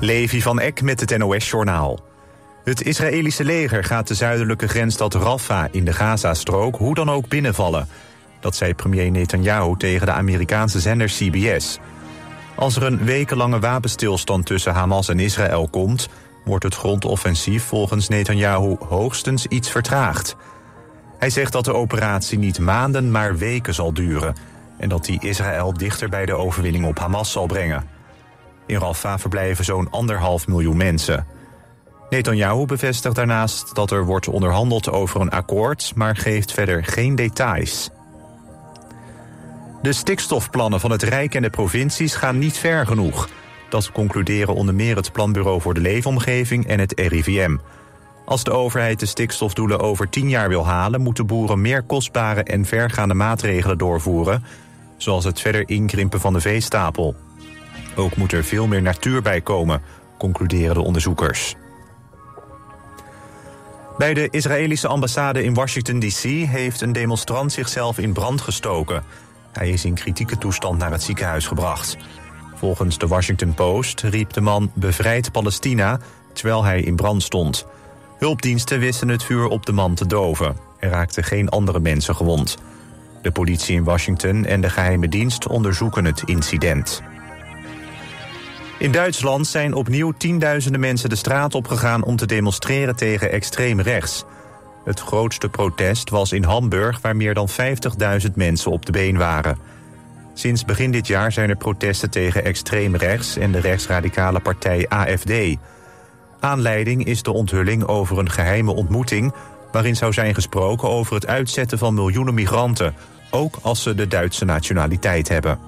Levi van Eck met het NOS-journaal. Het Israëlische leger gaat de zuidelijke grensstad Rafah in de Gazastrook hoe dan ook binnenvallen. Dat zei premier Netanyahu tegen de Amerikaanse zender CBS. Als er een wekenlange wapenstilstand tussen Hamas en Israël komt... wordt het grondoffensief volgens Netanyahu hoogstens iets vertraagd. Hij zegt dat de operatie niet maanden, maar weken zal duren... en dat die Israël dichter bij de overwinning op Hamas zal brengen. In Rafah verblijven zo'n anderhalf miljoen mensen. Netanyahu bevestigt daarnaast dat er wordt onderhandeld over een akkoord... maar geeft verder geen details. De stikstofplannen van het Rijk en de provincies gaan niet ver genoeg. Dat concluderen onder meer het Planbureau voor de Leefomgeving en het RIVM. Als de overheid de stikstofdoelen over tien jaar wil halen... moeten boeren meer kostbare en vergaande maatregelen doorvoeren... zoals het verder inkrimpen van de veestapel. Ook moet er veel meer natuur bij komen, concluderen de onderzoekers. Bij de Israëlische ambassade in Washington D.C. heeft een demonstrant zichzelf in brand gestoken. Hij is in kritieke toestand naar het ziekenhuis gebracht. Volgens de Washington Post riep de man bevrijd Palestina terwijl hij in brand stond. Hulpdiensten wisten het vuur op de man te doven. Er raakten geen andere mensen gewond. De politie in Washington en de geheime dienst onderzoeken het incident. In Duitsland zijn opnieuw tienduizenden mensen de straat opgegaan om te demonstreren tegen extreem rechts. Het grootste protest was in Hamburg, waar meer dan 50.000 mensen op de been waren. Sinds begin dit jaar zijn er protesten tegen extreem rechts en de rechtsradicale partij AFD. Aanleiding is de onthulling over een geheime ontmoeting... waarin zou zijn gesproken over het uitzetten van miljoenen migranten... ook als ze de Duitse nationaliteit hebben.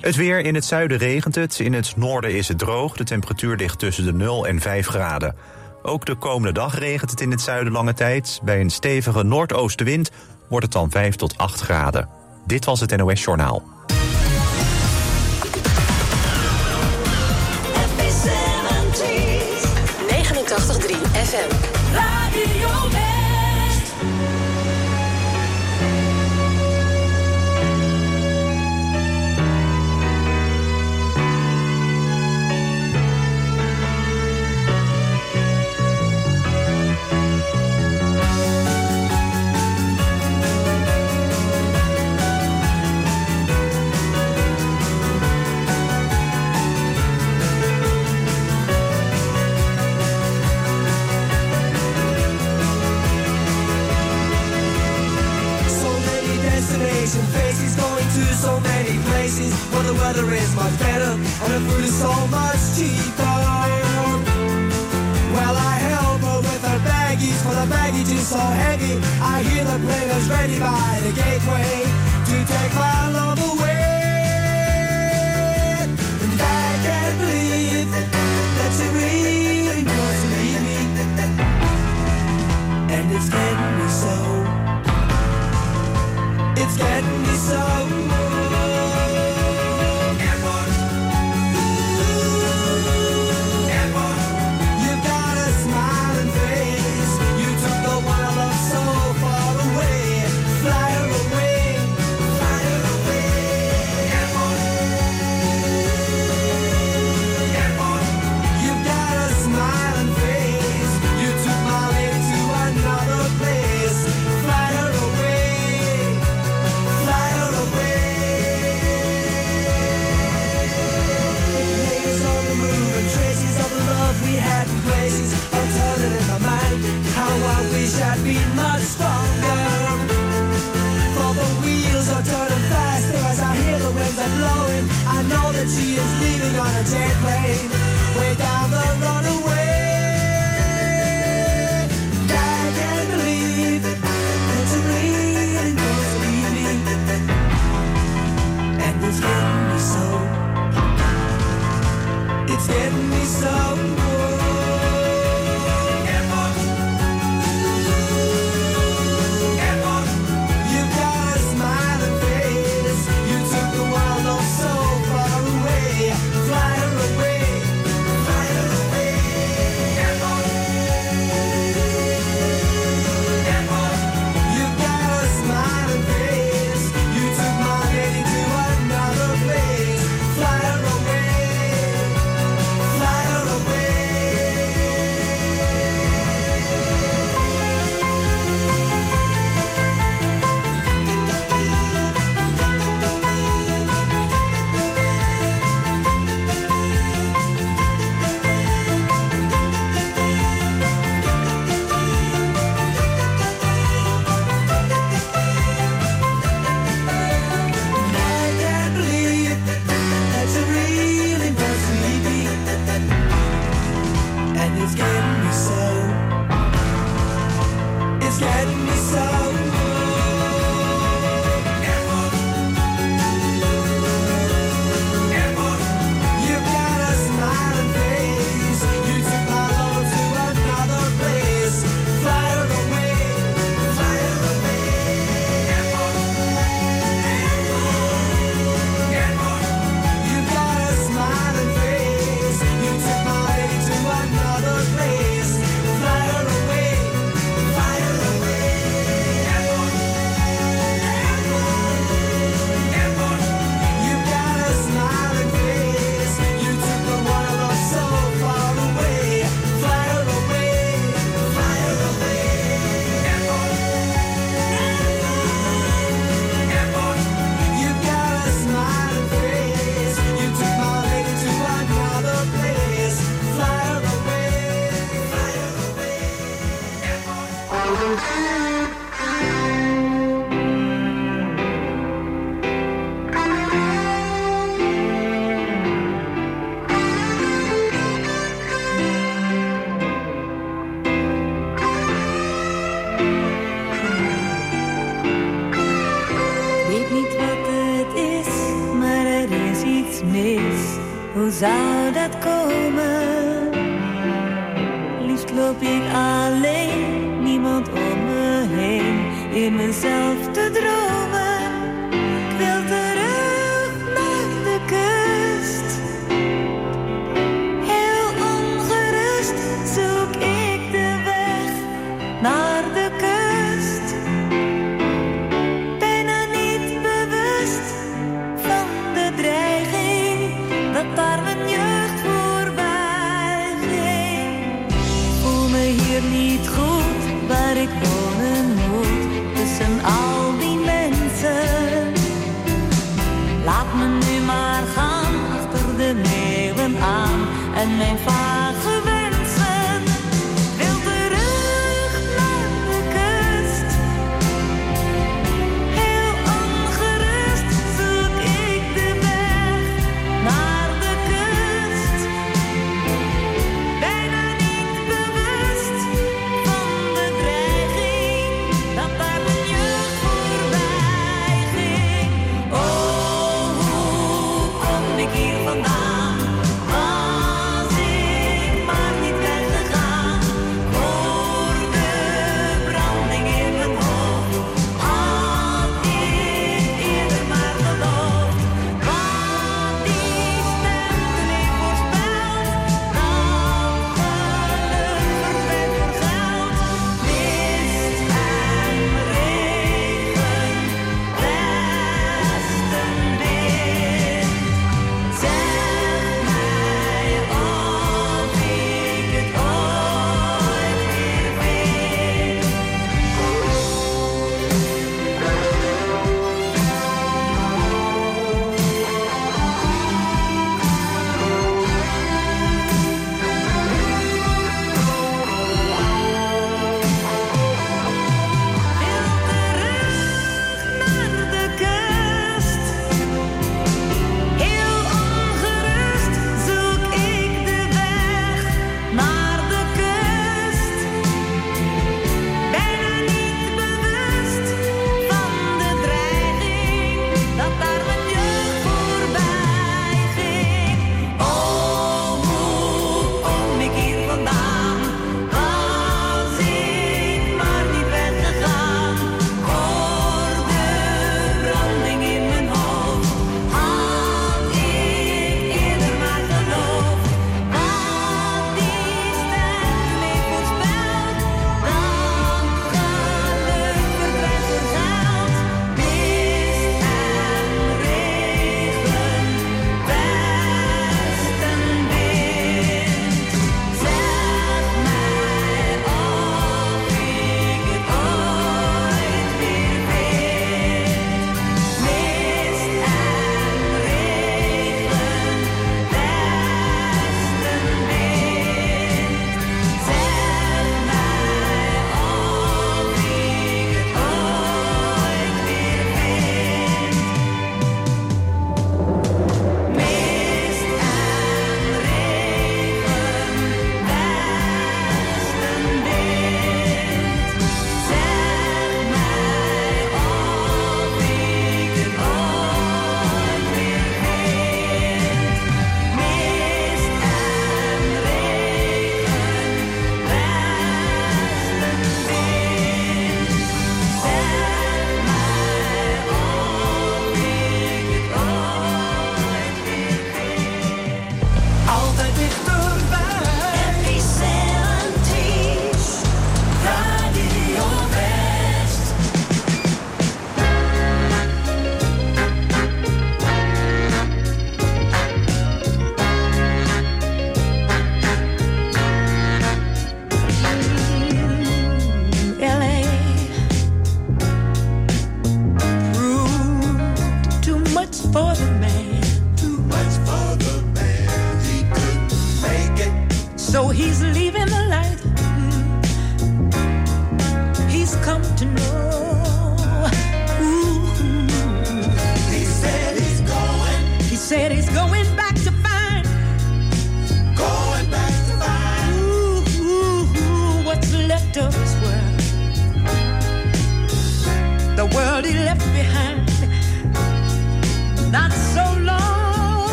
Het weer in het zuiden regent het, in het noorden is het droog. De temperatuur ligt tussen de 0 en 5 graden. Ook de komende dag regent het in het zuiden lange tijd. Bij een stevige noordoostenwind wordt het dan 5 tot 8 graden. Dit was het NOS Journaal. FM. never to solve my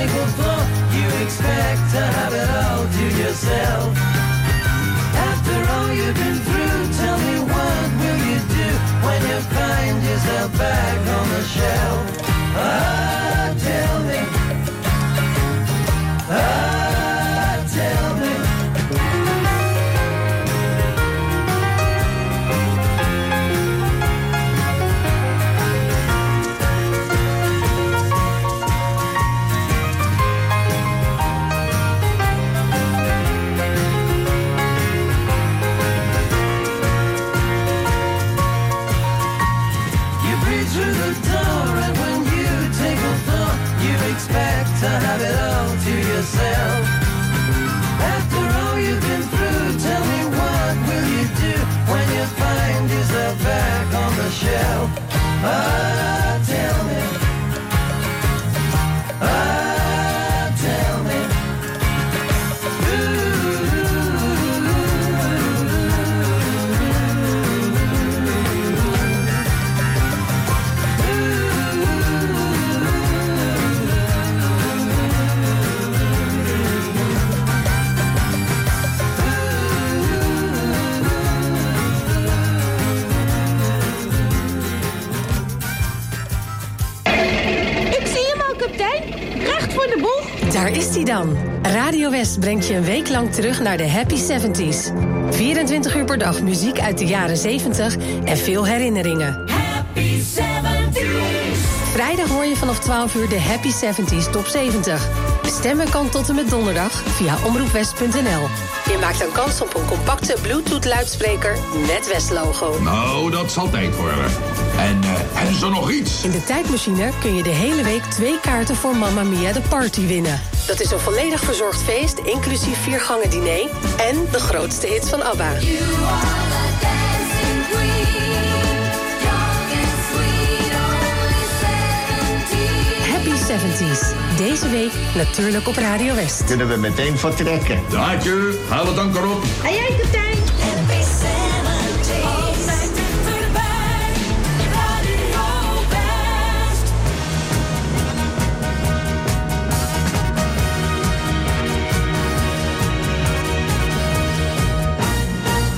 single thought you expect to have it all to yourself. After all you've been through, tell me what will you do when you find yourself back home? dan. Radio West brengt je een week lang terug naar de Happy 70s. 24 uur per dag muziek uit de jaren 70 en veel herinneringen. Happy 70s! Vrijdag hoor je vanaf 12 uur de Happy 70s Top 70. Stemmen kan tot en met donderdag via omroepwest.nl. Je maakt dan kans op een compacte Bluetooth-luidspreker met West-logo. Nou, dat zal tijd worden. En uh, is er nog iets? In de tijdmachine kun je de hele week twee kaarten voor Mamma Mia de Party winnen. Dat is een volledig verzorgd feest, inclusief vier gangen diner... en de grootste hits van ABBA. Happy 70s. Deze week natuurlijk op Radio West. Kunnen we meteen vertrekken? Daadje, haal het anker op. En jij, kapitein? Happy 70s. Altijd dichterbij. Radio West.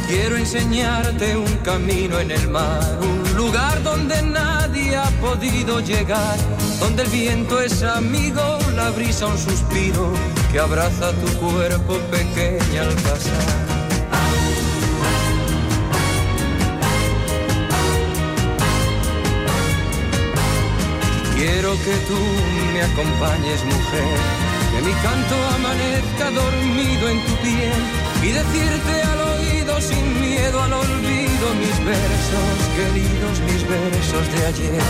Quiero enseñarte un camino en el mar, un lugar donde nadie ha podido llegar, donde el viento es amigo, la brisa un suspiro que abraza tu cuerpo pequeña al pasar. Quiero que tú me acompañes, mujer, que mi canto amanezca dormido en tu piel y decirte al oído sin miedo al olvido mis versos, queridos mis versos de ayer.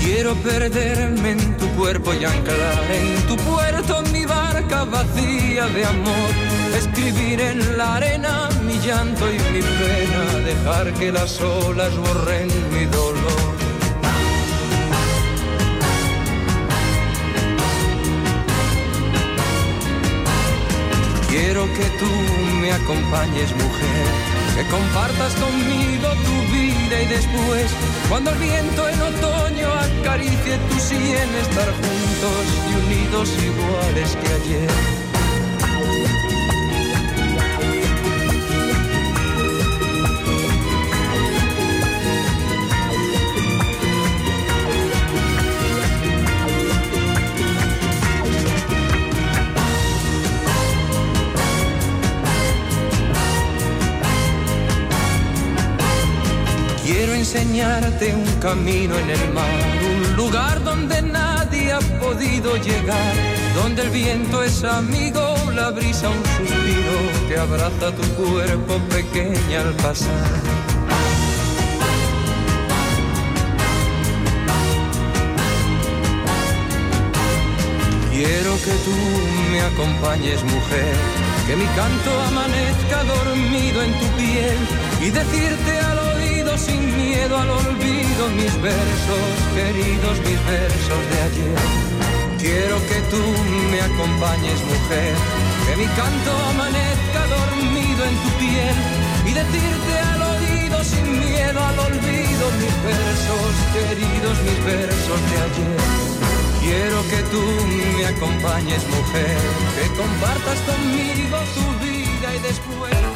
Quiero perderme en tu cuerpo y anclar en tu puerto mi barca vacía de amor. Escribir en la arena mi llanto y mi pena, dejar que las olas borren mi dolor. Que tú me acompañes, mujer, que compartas conmigo tu vida y después, cuando el viento en otoño acaricie tu sien, estar juntos y unidos iguales que ayer. Enseñarte un camino en el mar, un lugar donde nadie ha podido llegar, donde el viento es amigo, la brisa un suspiro que abraza tu cuerpo pequeña al pasar. Quiero que tú me acompañes, mujer, que mi canto amanezca dormido en tu piel y decirte al sin miedo al olvido mis versos, queridos mis versos de ayer. Quiero que tú me acompañes, mujer, que mi canto amanezca dormido en tu piel y decirte al oído sin miedo al olvido mis versos, queridos mis versos de ayer. Quiero que tú me acompañes, mujer, que compartas conmigo tu vida y después.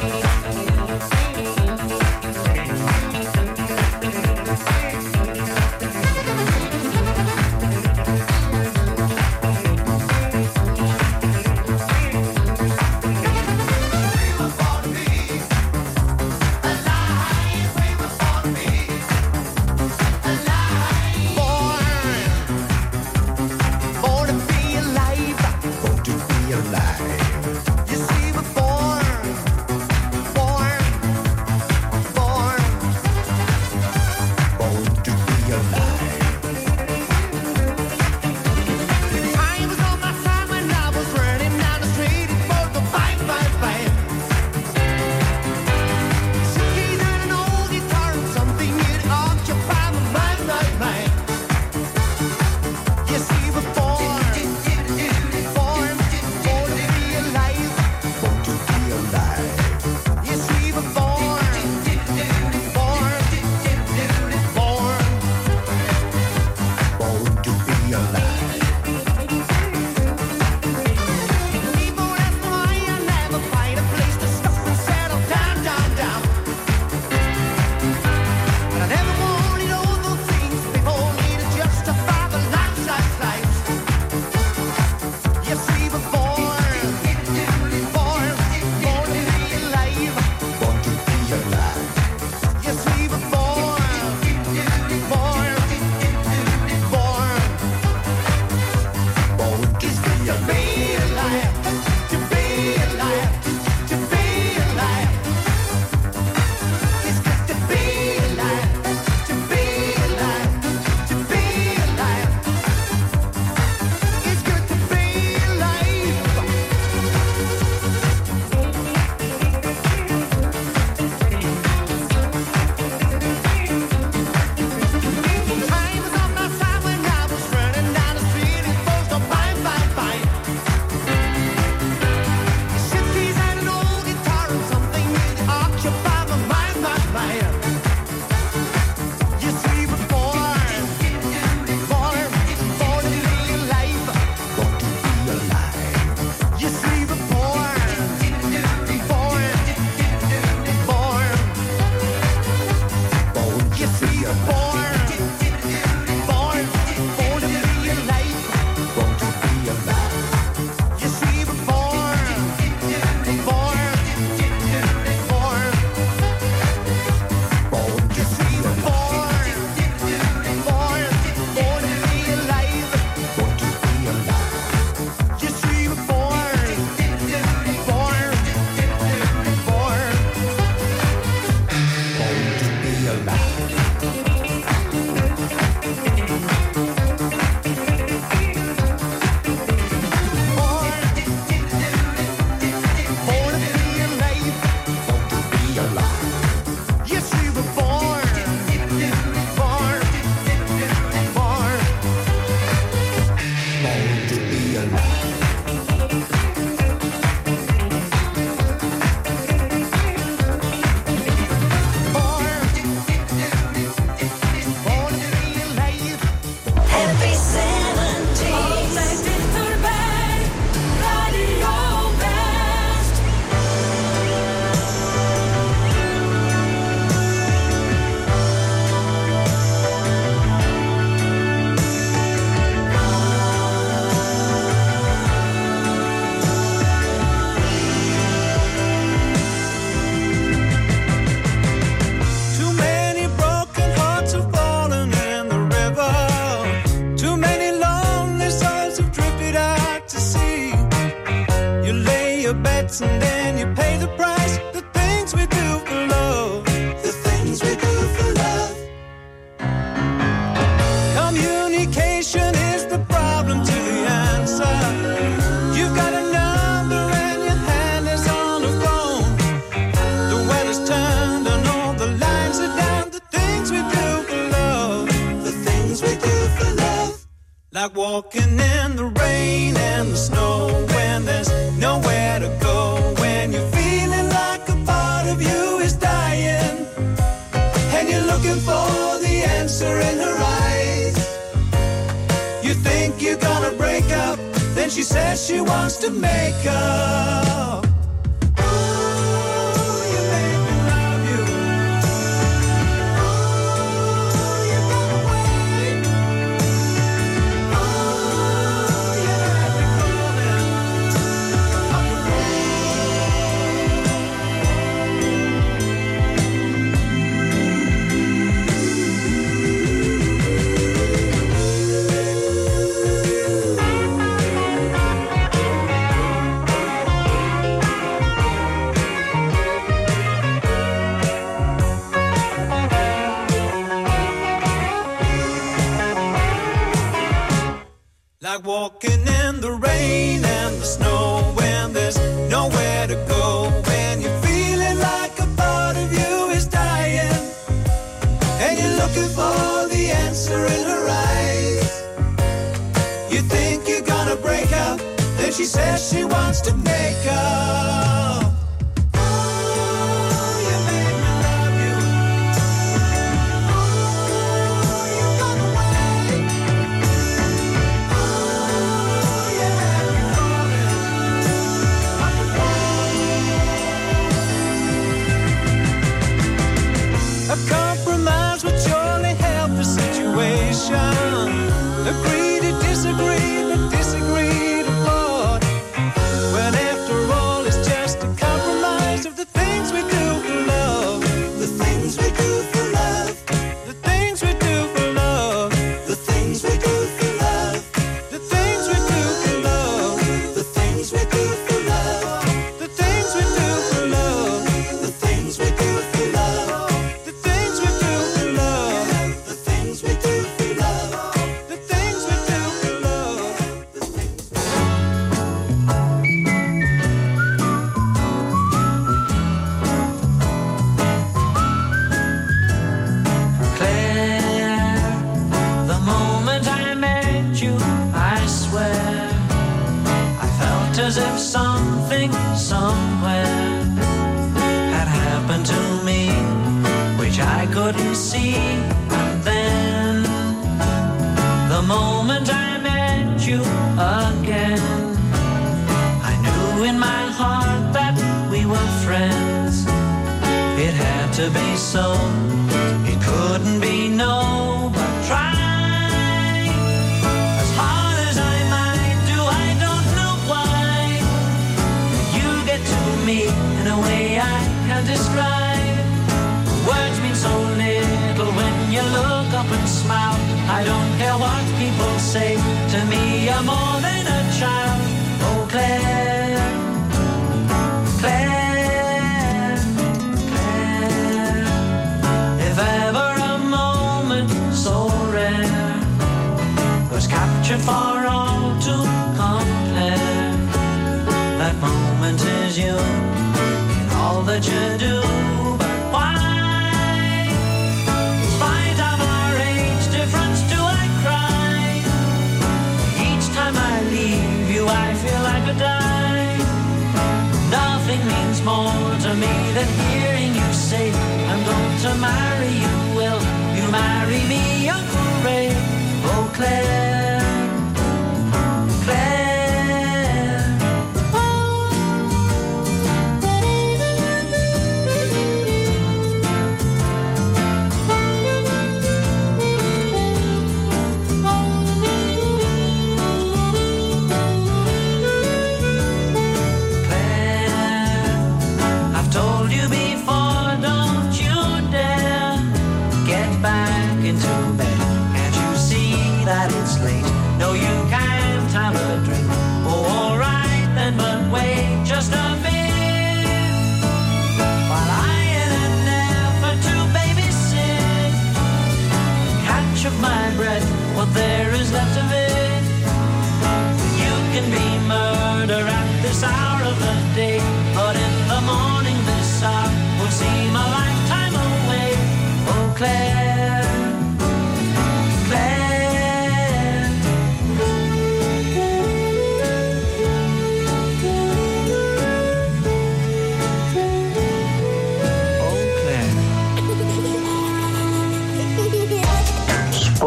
And then you pay the price. The things we do for love. The things we do for love. Communication is the problem to the answer. You've got a number and your hand is on the phone. The weather's turned and all the lines are down. The things we do for love. The things we do for love. Like walking in the rain and the snow She says she wants to make up. She says she wants to make up. To me, you're more than a child. Oh, Claire, Claire, Claire. If ever a moment so rare was captured declare.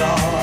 your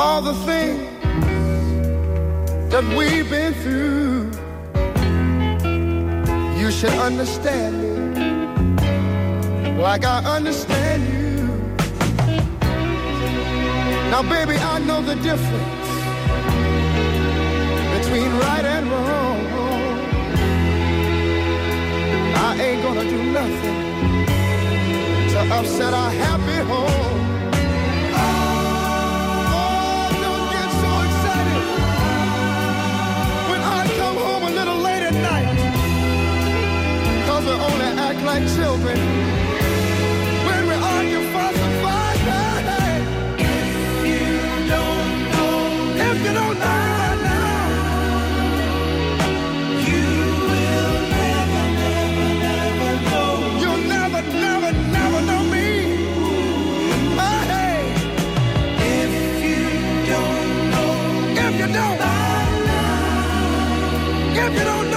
all the things that we've been through. You should understand me like I understand you. Now, baby, I know the difference between right and wrong. I ain't gonna do nothing to upset our happy home. Like children when we argue. If you don't lie, you will never, never, never know, me. if you don't now, you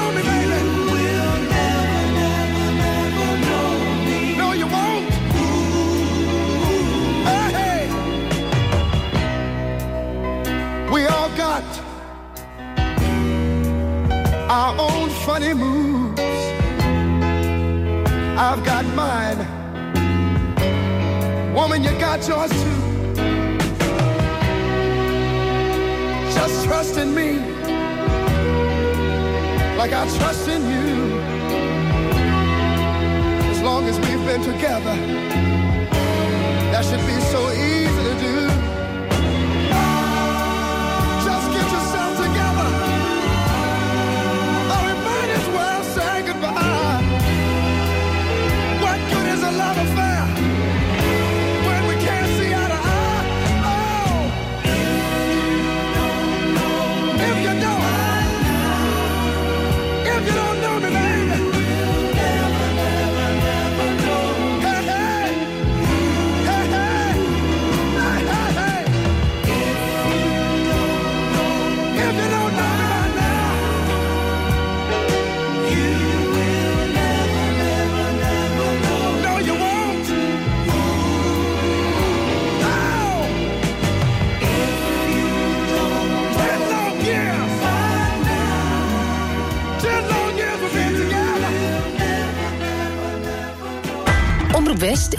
funny moves. I've got mine. Woman, you got yours too. Just trust in me like I trust in you. As long as we've been together, that should be so easy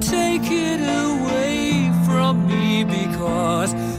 take it away from me because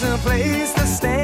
there's a place to stay.